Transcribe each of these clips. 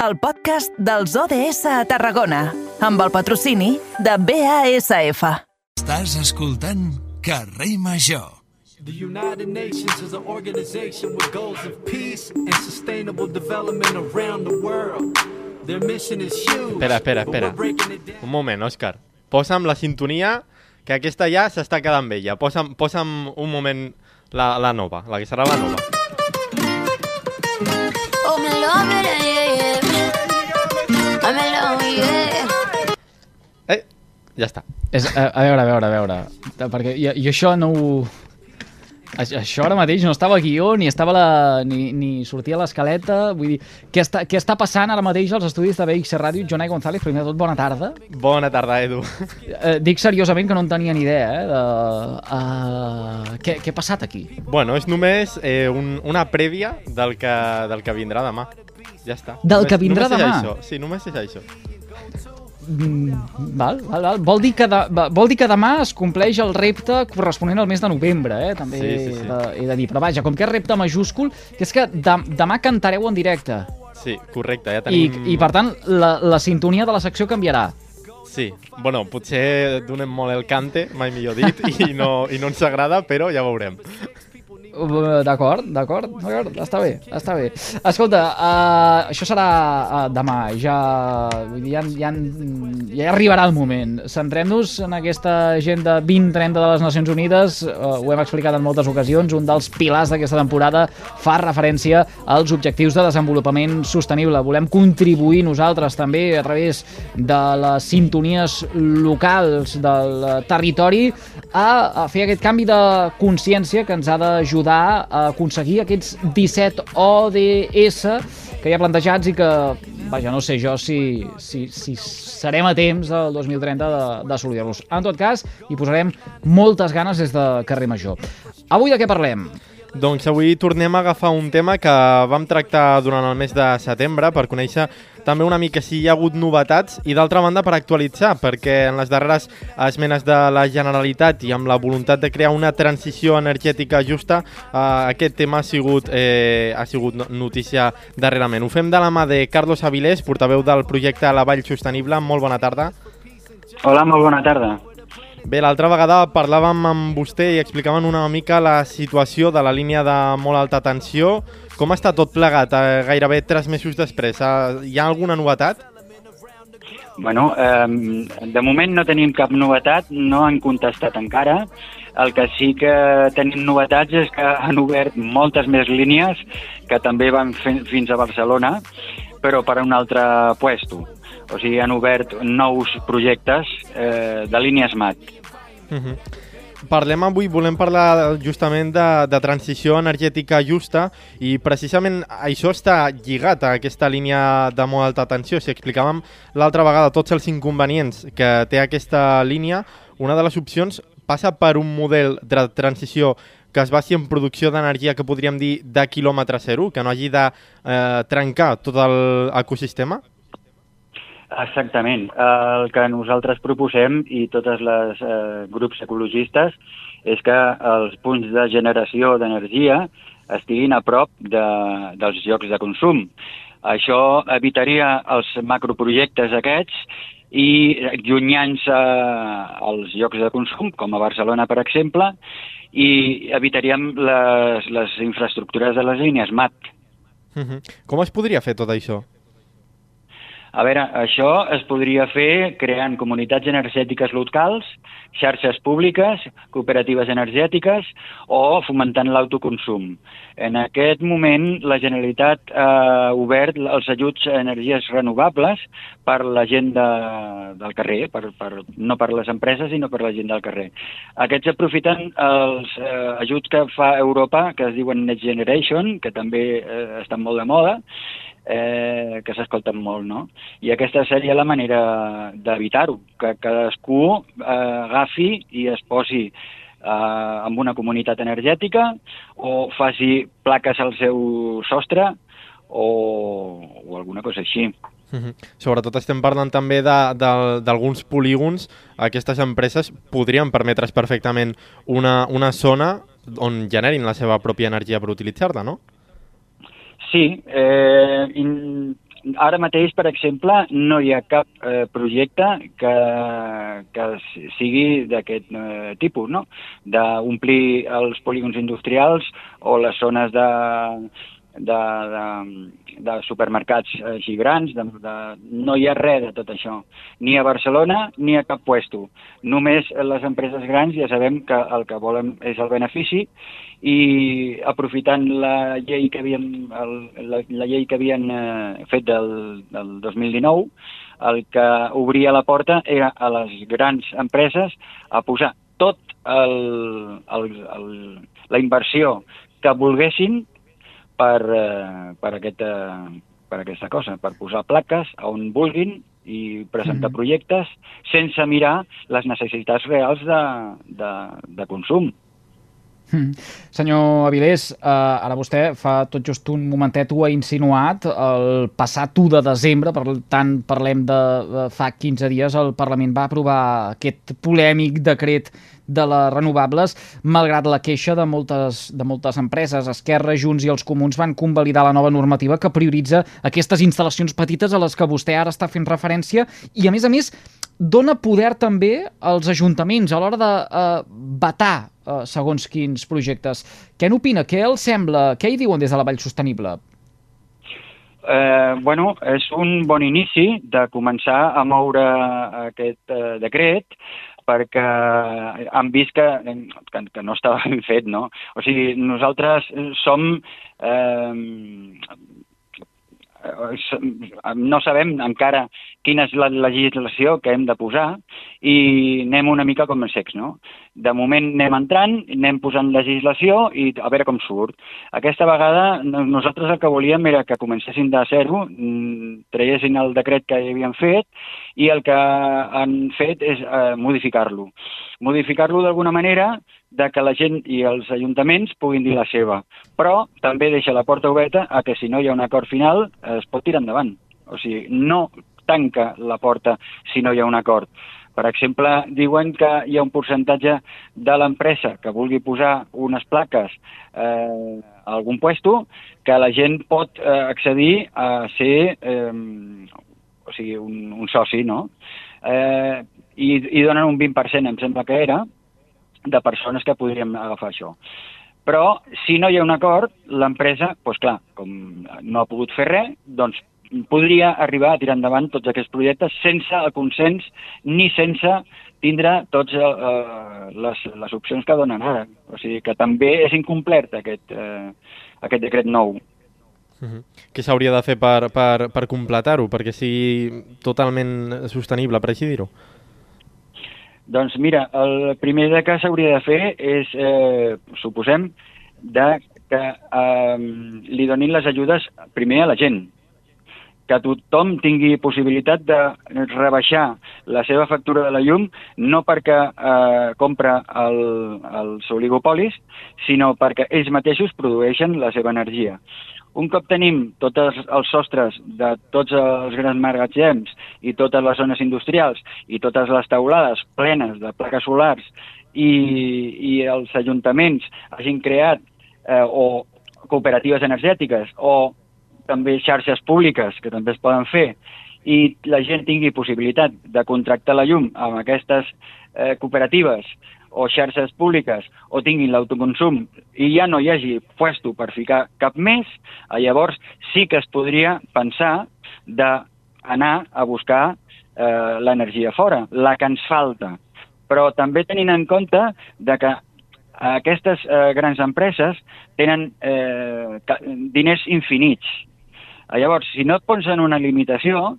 el podcast dels ODS a Tarragona, amb el patrocini de BASF. Estàs escoltant Carrer Major. The United Nations is an organization with goals of peace and sustainable development around the world. Their mission is huge. Espera, espera, espera. Un moment, Òscar. Posa'm la sintonia, que aquesta ja s'està quedant vella. Posa'm, posa'm un moment la, la nova, la que serà la nova. Oh, me love it, yeah, yeah. Ja està. És, a, a veure, a veure, a veure, perquè jo, jo això no ho... Això ara mateix no estava guió, ni, estava la, ni, ni sortia a l'escaleta, vull dir, què està, què està passant ara mateix als estudis de BX Ràdio? Jonai González, primer de tot, bona tarda. Bona tarda, Edu. Eh, dic seriosament que no en tenia ni idea, eh, de... Uh, què, què ha passat aquí? Bueno, és només eh, un, una prèvia del que, del que vindrà demà. Ja està. Del només, que vindrà només demà? Això. Sí, només és això. Mm, val, val, val. Vol, dir que de, vol dir que demà es compleix el repte corresponent al mes de novembre, eh? també Sí, sí, sí. He, de, he de dir. Però vaja, com que és repte majúscul, que és que de, demà cantareu en directe. Sí, correcte, ja I, tenim... I, per tant, la, la sintonia de la secció canviarà. Sí, bueno, potser donem molt el cante, mai millor dit, i no, i no ens agrada, però ja veurem. Uh, D'acord, d'acord, d'acord, està bé, està bé. Escolta, uh, això serà uh, demà, ja, vull dir, ja, ja, ja arribarà el moment. Centrem-nos en aquesta agenda 2030 de les Nacions Unides, uh, ho hem explicat en moltes ocasions, un dels pilars d'aquesta temporada fa referència als objectius de desenvolupament sostenible. Volem contribuir nosaltres també a través de les sintonies locals del eh, territori a, a fer aquest canvi de consciència que ens ha d'ajudar a aconseguir aquests 17 ODS que hi ha plantejats i que, vaja, no sé jo si, si, si serem a temps del 2030 de- d'assolir-los. En tot cas, hi posarem moltes ganes des de Carrer Major. Avui de què parlem? Doncs avui tornem a agafar un tema que vam tractar durant el mes de setembre per conèixer també una mica si hi ha hagut novetats i d'altra banda per actualitzar, perquè en les darreres esmenes de la Generalitat i amb la voluntat de crear una transició energètica justa, eh, aquest tema ha sigut, eh, ha sigut no- notícia darrerament. Ho fem de la mà de Carlos Avilés, portaveu del projecte La Vall Sostenible. Molt bona tarda. Hola, molt bona tarda. Bé, l'altra vegada parlàvem amb vostè i explicaven una mica la situació de la línia de molt alta tensió. Com està tot plegat eh, gairebé tres mesos després? Eh, hi ha alguna novetat? Bueno, eh, de moment no tenim cap novetat, no han contestat encara. El que sí que tenim novetats és que han obert moltes més línies que també van fins a Barcelona, però per a un altre puesto. O sigui, han obert nous projectes eh, de línies MAT. Uh -huh. Parlem avui, volem parlar justament de, de transició energètica justa i precisament això està lligat a aquesta línia de molt alta tensió. Si explicàvem l'altra vegada tots els inconvenients que té aquesta línia, una de les opcions passa per un model de transició que es basi en producció d'energia que podríem dir de quilòmetre zero, que no hagi de eh, trencar tot l'ecosistema? Exactament. El que nosaltres proposem i totes les eh, grups ecologistes és que els punts de generació d'energia estiguin a prop de, dels llocs de consum. Això evitaria els macroprojectes aquests i llunyant-se als llocs de consum, com a Barcelona, per exemple, i evitaríem les, les infraestructures de les línies MAT. Uh -huh. Com es podria fer tot això? A veure, això es podria fer creant comunitats energètiques locals, xarxes públiques, cooperatives energètiques o fomentant l'autoconsum. En aquest moment la Generalitat ha obert els ajuts a energies renovables per la gent de, del carrer, per, per, no per les empreses, sinó per la gent del carrer. Aquests aprofiten els eh, ajuts que fa Europa, que es diuen Next Generation, que també eh, estan molt de moda, eh, que s'escolten molt, no? I aquesta seria la manera d'evitar-ho, que cadascú eh, agafi i es posi eh, amb una comunitat energètica o faci plaques al seu sostre o, o alguna cosa així. Mhm. Sobretot estem parlant també d'alguns polígons. Aquestes empreses podrien permetre's perfectament una, una zona on generin la seva pròpia energia per utilitzar-la, no? Sí, eh, in, ara mateix, per exemple, no hi ha cap eh, projecte que, que sigui d'aquest eh, tipus, no? D'omplir els polígons industrials o les zones de, de, de, de supermercats eh, així grans, de, de, no hi ha res de tot això, ni a Barcelona ni a cap puesto. Només les empreses grans ja sabem que el que volen és el benefici i aprofitant la llei que havien, el, la, la llei que havien eh, fet del, del 2019, el que obria la porta era a les grans empreses a posar tot el, el, el, la inversió que volguessin per, eh, per, aquesta, per aquesta cosa, per posar plaques a on vulguin i presentar Mhm. projectes sense mirar les necessitats reals de, de, de consum. Mm. Senyor Avilés, eh, ara vostè fa tot just un momentet ho ha insinuat, el passat 1 de desembre, per tant parlem de, de fa 15 dies, el Parlament va aprovar aquest polèmic decret de les renovables, malgrat la queixa de moltes, de moltes empreses. Esquerra, Junts i els Comuns van convalidar la nova normativa que prioritza aquestes instal·lacions petites a les que vostè ara està fent referència i, a més a més, dona poder també als ajuntaments a l'hora de eh, vetar eh, segons quins projectes. Què n'opina? Què els sembla? Què hi diuen des de la Vall Sostenible? Eh, bueno, és un bon inici de començar a moure aquest eh, decret perquè han vist que, que, que no estava ben fet, no? O sigui, nosaltres som... Eh, no sabem encara quina és la legislació que hem de posar i anem una mica com els secs, no? De moment anem entrant, anem posant legislació i a veure com surt. Aquesta vegada no- nosaltres el que volíem era que comencessin de zero, mm, traiessin el decret que havien fet i el que han fet és eh, modificar-lo. Modificar-lo d'alguna manera de que la gent i els ajuntaments puguin dir la seva, però també deixa la porta oberta a que si no hi ha un acord final es pot tirar endavant. O sigui, no tanca la porta si no hi ha un acord. Per exemple, diuen que hi ha un percentatge de l'empresa que vulgui posar unes plaques eh, a algun puesto que la gent pot eh, accedir a ser eh, o sigui, un, un soci, no? Eh, i, I donen un 20%, em sembla que era, de persones que podríem agafar això. Però, si no hi ha un acord, l'empresa, doncs clar, com no ha pogut fer res, doncs podria arribar a tirar endavant tots aquests projectes sense el consens ni sense tindre totes eh, les, les opcions que donen ara. O sigui que també és incomplert aquest, eh, aquest decret nou. Mhm. Què s'hauria de fer per, per, per completar-ho, perquè sigui totalment sostenible, per així dir-ho? Doncs mira, el primer que s'hauria de fer és, eh, suposem, de que eh, li donin les ajudes primer a la gent, que tothom tingui possibilitat de rebaixar la seva factura de la llum no perquè eh, compra el, els oligopolis, sinó perquè ells mateixos produeixen la seva energia. Un cop tenim tots els sostres de tots els grans magatzems i totes les zones industrials i totes les taulades plenes de plaques solars i, i els ajuntaments hagin creat eh, o cooperatives energètiques o també xarxes públiques que també es poden fer i la gent tingui possibilitat de contractar la llum amb aquestes eh, cooperatives o xarxes públiques o tinguin l'autoconsum i ja no hi hagi puesto per ficar cap més, llavors sí que es podria pensar d'anar a buscar eh, l'energia fora, la que ens falta. Però també tenint en compte de que aquestes eh, grans empreses tenen eh, diners infinits. Llavors, si no et posen una limitació,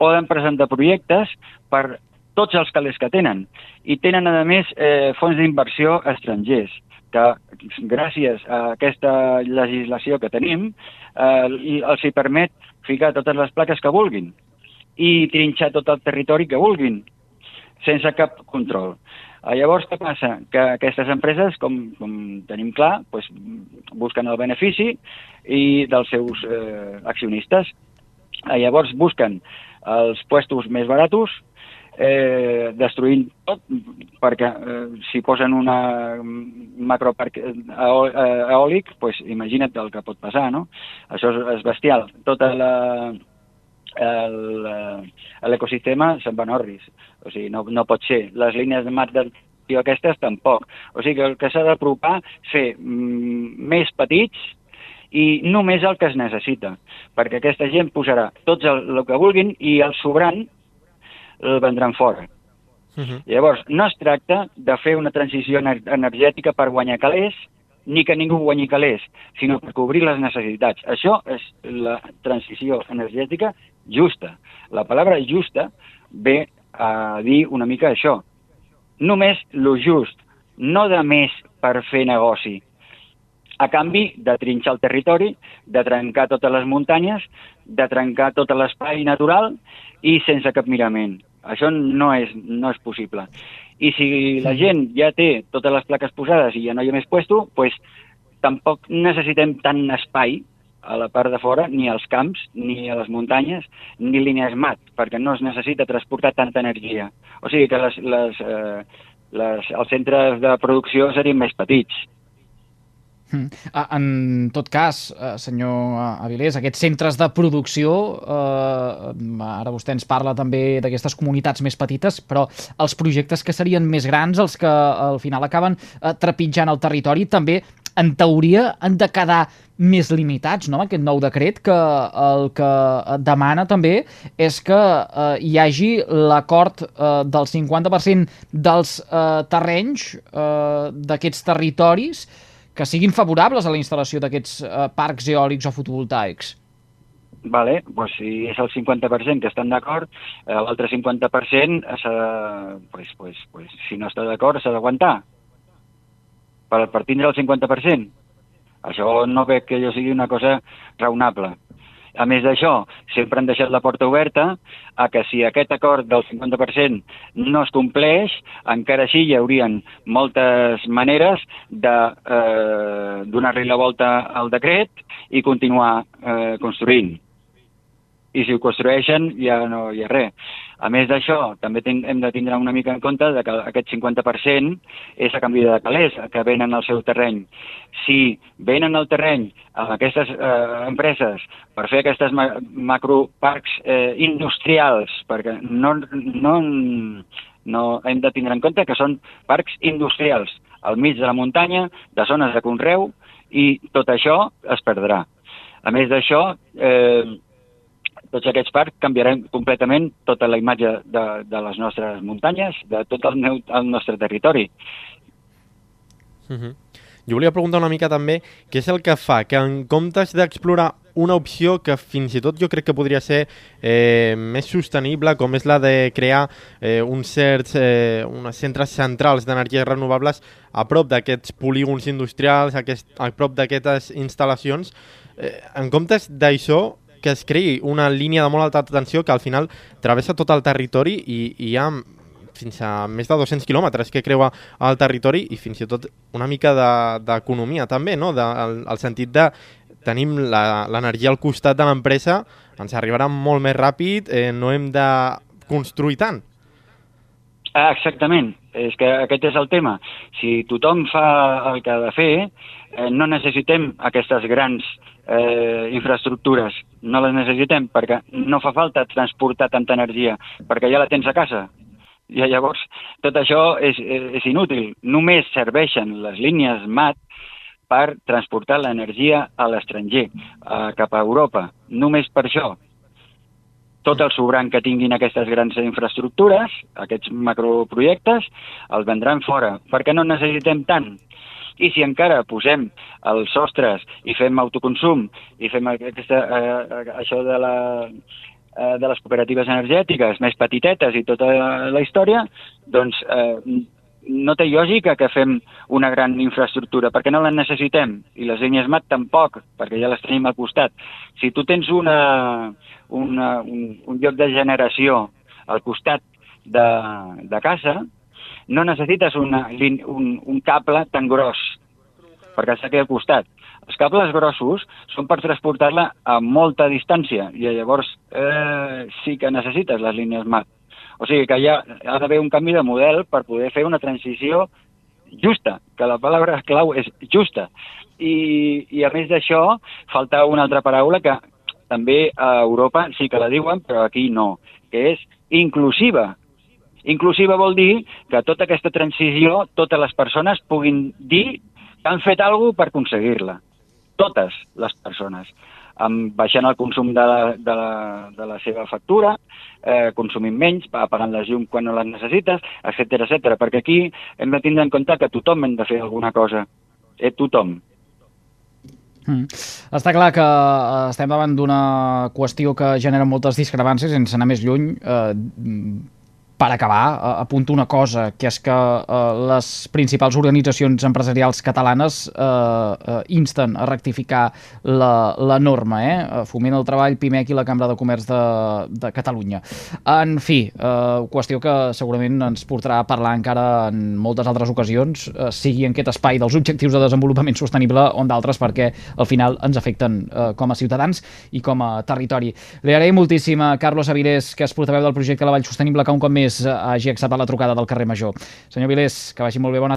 poden presentar projectes per tots els calés que tenen. I tenen, a més, eh, fons d'inversió estrangers que gràcies a aquesta legislació que tenim eh, els hi permet ficar totes les plaques que vulguin i trinxar tot el territori que vulguin sense cap control. Eh, Llavors, què passa? Que aquestes empreses, com, com tenim clar, doncs, busquen el benefici i dels seus eh, accionistes. Eh, Llavors busquen els puestos més baratos, eh, destruint tot, perquè eh, si posen una macroparc eò- eh, eòlic, pues, imagina't el que pot passar, no? Això és, bestial. Tota la, eh, l'ecosistema se'n va en orris. O sigui, no, no pot ser. Les línies de de tio aquestes tampoc. O sigui que el que s'ha d'apropar fer mm, més petits i només el que es necessita, perquè aquesta gent posarà tots el, el que vulguin i el sobrant el vendran fora. Uh -huh. Llavors, no es tracta de fer una transició ener- energètica per guanyar calés, ni que ningú guanyi calés, sinó per cobrir les necessitats. Això és la transició energètica justa. La paraula justa ve a dir una mica això. Només lo just, no de més per fer negoci, a canvi de trinxar el territori, de trencar totes les muntanyes, de trencar tot l'espai natural i sense cap mirament. Això no és, no és possible. I si la gent ja té totes les plaques posades i ja no hi ha més puesto, pues, tampoc necessitem tant espai a la part de fora, ni als camps, ni a les muntanyes, ni línies mat, perquè no es necessita transportar tanta energia. O sigui que les, les, eh, les, els centres de producció serien més petits. Mm. Ah, En tot cas, eh, senyor Avilés, aquests centres de producció, eh, ara vostè ens parla també d'aquestes comunitats més petites, però els projectes que serien més grans, els que al final acaben eh, trepitjant el territori, també, en teoria, han de quedar més limitats, no?, aquest nou decret, que el que demana també és que eh, hi hagi l'acord eh, del 50% dels eh, terrenys eh, d'aquests territoris que siguin favorables a la instal·lació d'aquests eh, parcs eòlics o fotovoltaics. Vale, pues si és el 50% que estan d'acord, eh, l'altre 50% s'ha de, pues, pues, pues, si no està d'acord s'ha d'aguantar per, per tindre el 50%. Això no veig que allò sigui una cosa raonable. A més d'això, sempre han deixat la porta oberta a que si aquest acord del 50% no es compleix, encara així hi haurien moltes maneres de eh, donar-li la volta al decret i continuar eh, construint. I si ho construeixen ja no hi ha res. A més d'això, també hem de tindre una mica en compte que aquest 50% és a canvi de calés que venen al seu terreny. Si venen al terreny amb aquestes eh, empreses per fer aquestes ma macroparcs eh, industrials, perquè no, no, no hem de tindre en compte que són parcs industrials al mig de la muntanya, de zones de conreu, i tot això es perdrà. A més d'això, eh, tots aquests parcs canviaran completament tota la imatge de, de les nostres muntanyes, de tot el, meu, el nostre territori. Uh -huh. Jo volia preguntar una mica també què és el que fa que en comptes d'explorar una opció que fins i tot jo crec que podria ser eh, més sostenible, com és la de crear eh, uns certs eh, uns centres centrals d'energies renovables a prop d'aquests polígons industrials, aquest, a prop d'aquestes instal·lacions, eh, en comptes d'això, que es creï una línia de molt alta tensió que al final travessa tot el territori i, i hi ha fins a més de 200 quilòmetres que creua el territori i fins i tot una mica d'economia de, també, no? De, el, el sentit de tenim l'energia al costat de l'empresa, ens arribarà molt més ràpid, eh, no hem de construir tant. Ah, exactament, és que aquest és el tema. Si tothom fa el que ha de fer, eh, no necessitem aquestes grans eh, infraestructures, no les necessitem perquè no fa falta transportar tanta energia, perquè ja la tens a casa. I llavors tot això és, és, inútil. Només serveixen les línies MAT per transportar l'energia a l'estranger, eh, cap a Europa. Només per això. Tot el sobrant que tinguin aquestes grans infraestructures, aquests macroprojectes, els vendran fora, perquè no necessitem tant. I si encara posem els sostres i fem autoconsum i fem aquesta, eh, això de la, eh, de les cooperatives energètiques més petitetes i tota la història, doncs eh, no té lògica que fem una gran infraestructura, perquè no la necessitem, i les línies MAT tampoc, perquè ja les tenim al costat. Si tu tens una, una, un, un lloc de generació al costat de, de casa, no necessites una, un, un cable tan gros, perquè està aquí al costat. Els cables grossos són per transportar-la a molta distància, i llavors eh, sí que necessites les línies MAT. O sigui que ja ha d'haver un canvi de model per poder fer una transició justa, que la paraula clau és justa. I, i a més d'això, falta una altra paraula que també a Europa sí que la diuen, però aquí no, que és inclusiva. Inclusiva vol dir que tota aquesta transició, totes les persones puguin dir que han fet alguna per aconseguir-la. Totes les persones. Amb, baixant el consum de la, de la, de la seva factura, eh, consumint menys, apagant les llum quan no les necessites, etc etc. perquè aquí hem de tindre en compte que tothom hem de fer alguna cosa. Eh, tothom. Mm. Està clar que eh, estem davant d'una qüestió que genera moltes discrepàncies, sense anar més lluny. Eh, per acabar, eh, apunto una cosa, que és que eh, les principals organitzacions empresarials catalanes eh, eh, insten a rectificar la, la norma, eh? Foment el Treball, PIMEC i la Cambra de Comerç de, de Catalunya. En fi, eh, qüestió que segurament ens portarà a parlar encara en moltes altres ocasions, eh, sigui en aquest espai dels objectius de desenvolupament sostenible o d'altres, perquè al final ens afecten eh, com a ciutadans i com a territori. Li agraïm moltíssim a Carlos Avilés, que és portaveu del projecte La Vall Sostenible, que un cop més hagi acceptat la trucada del carrer Major. Senyor Vilés, que vagi molt bé, bona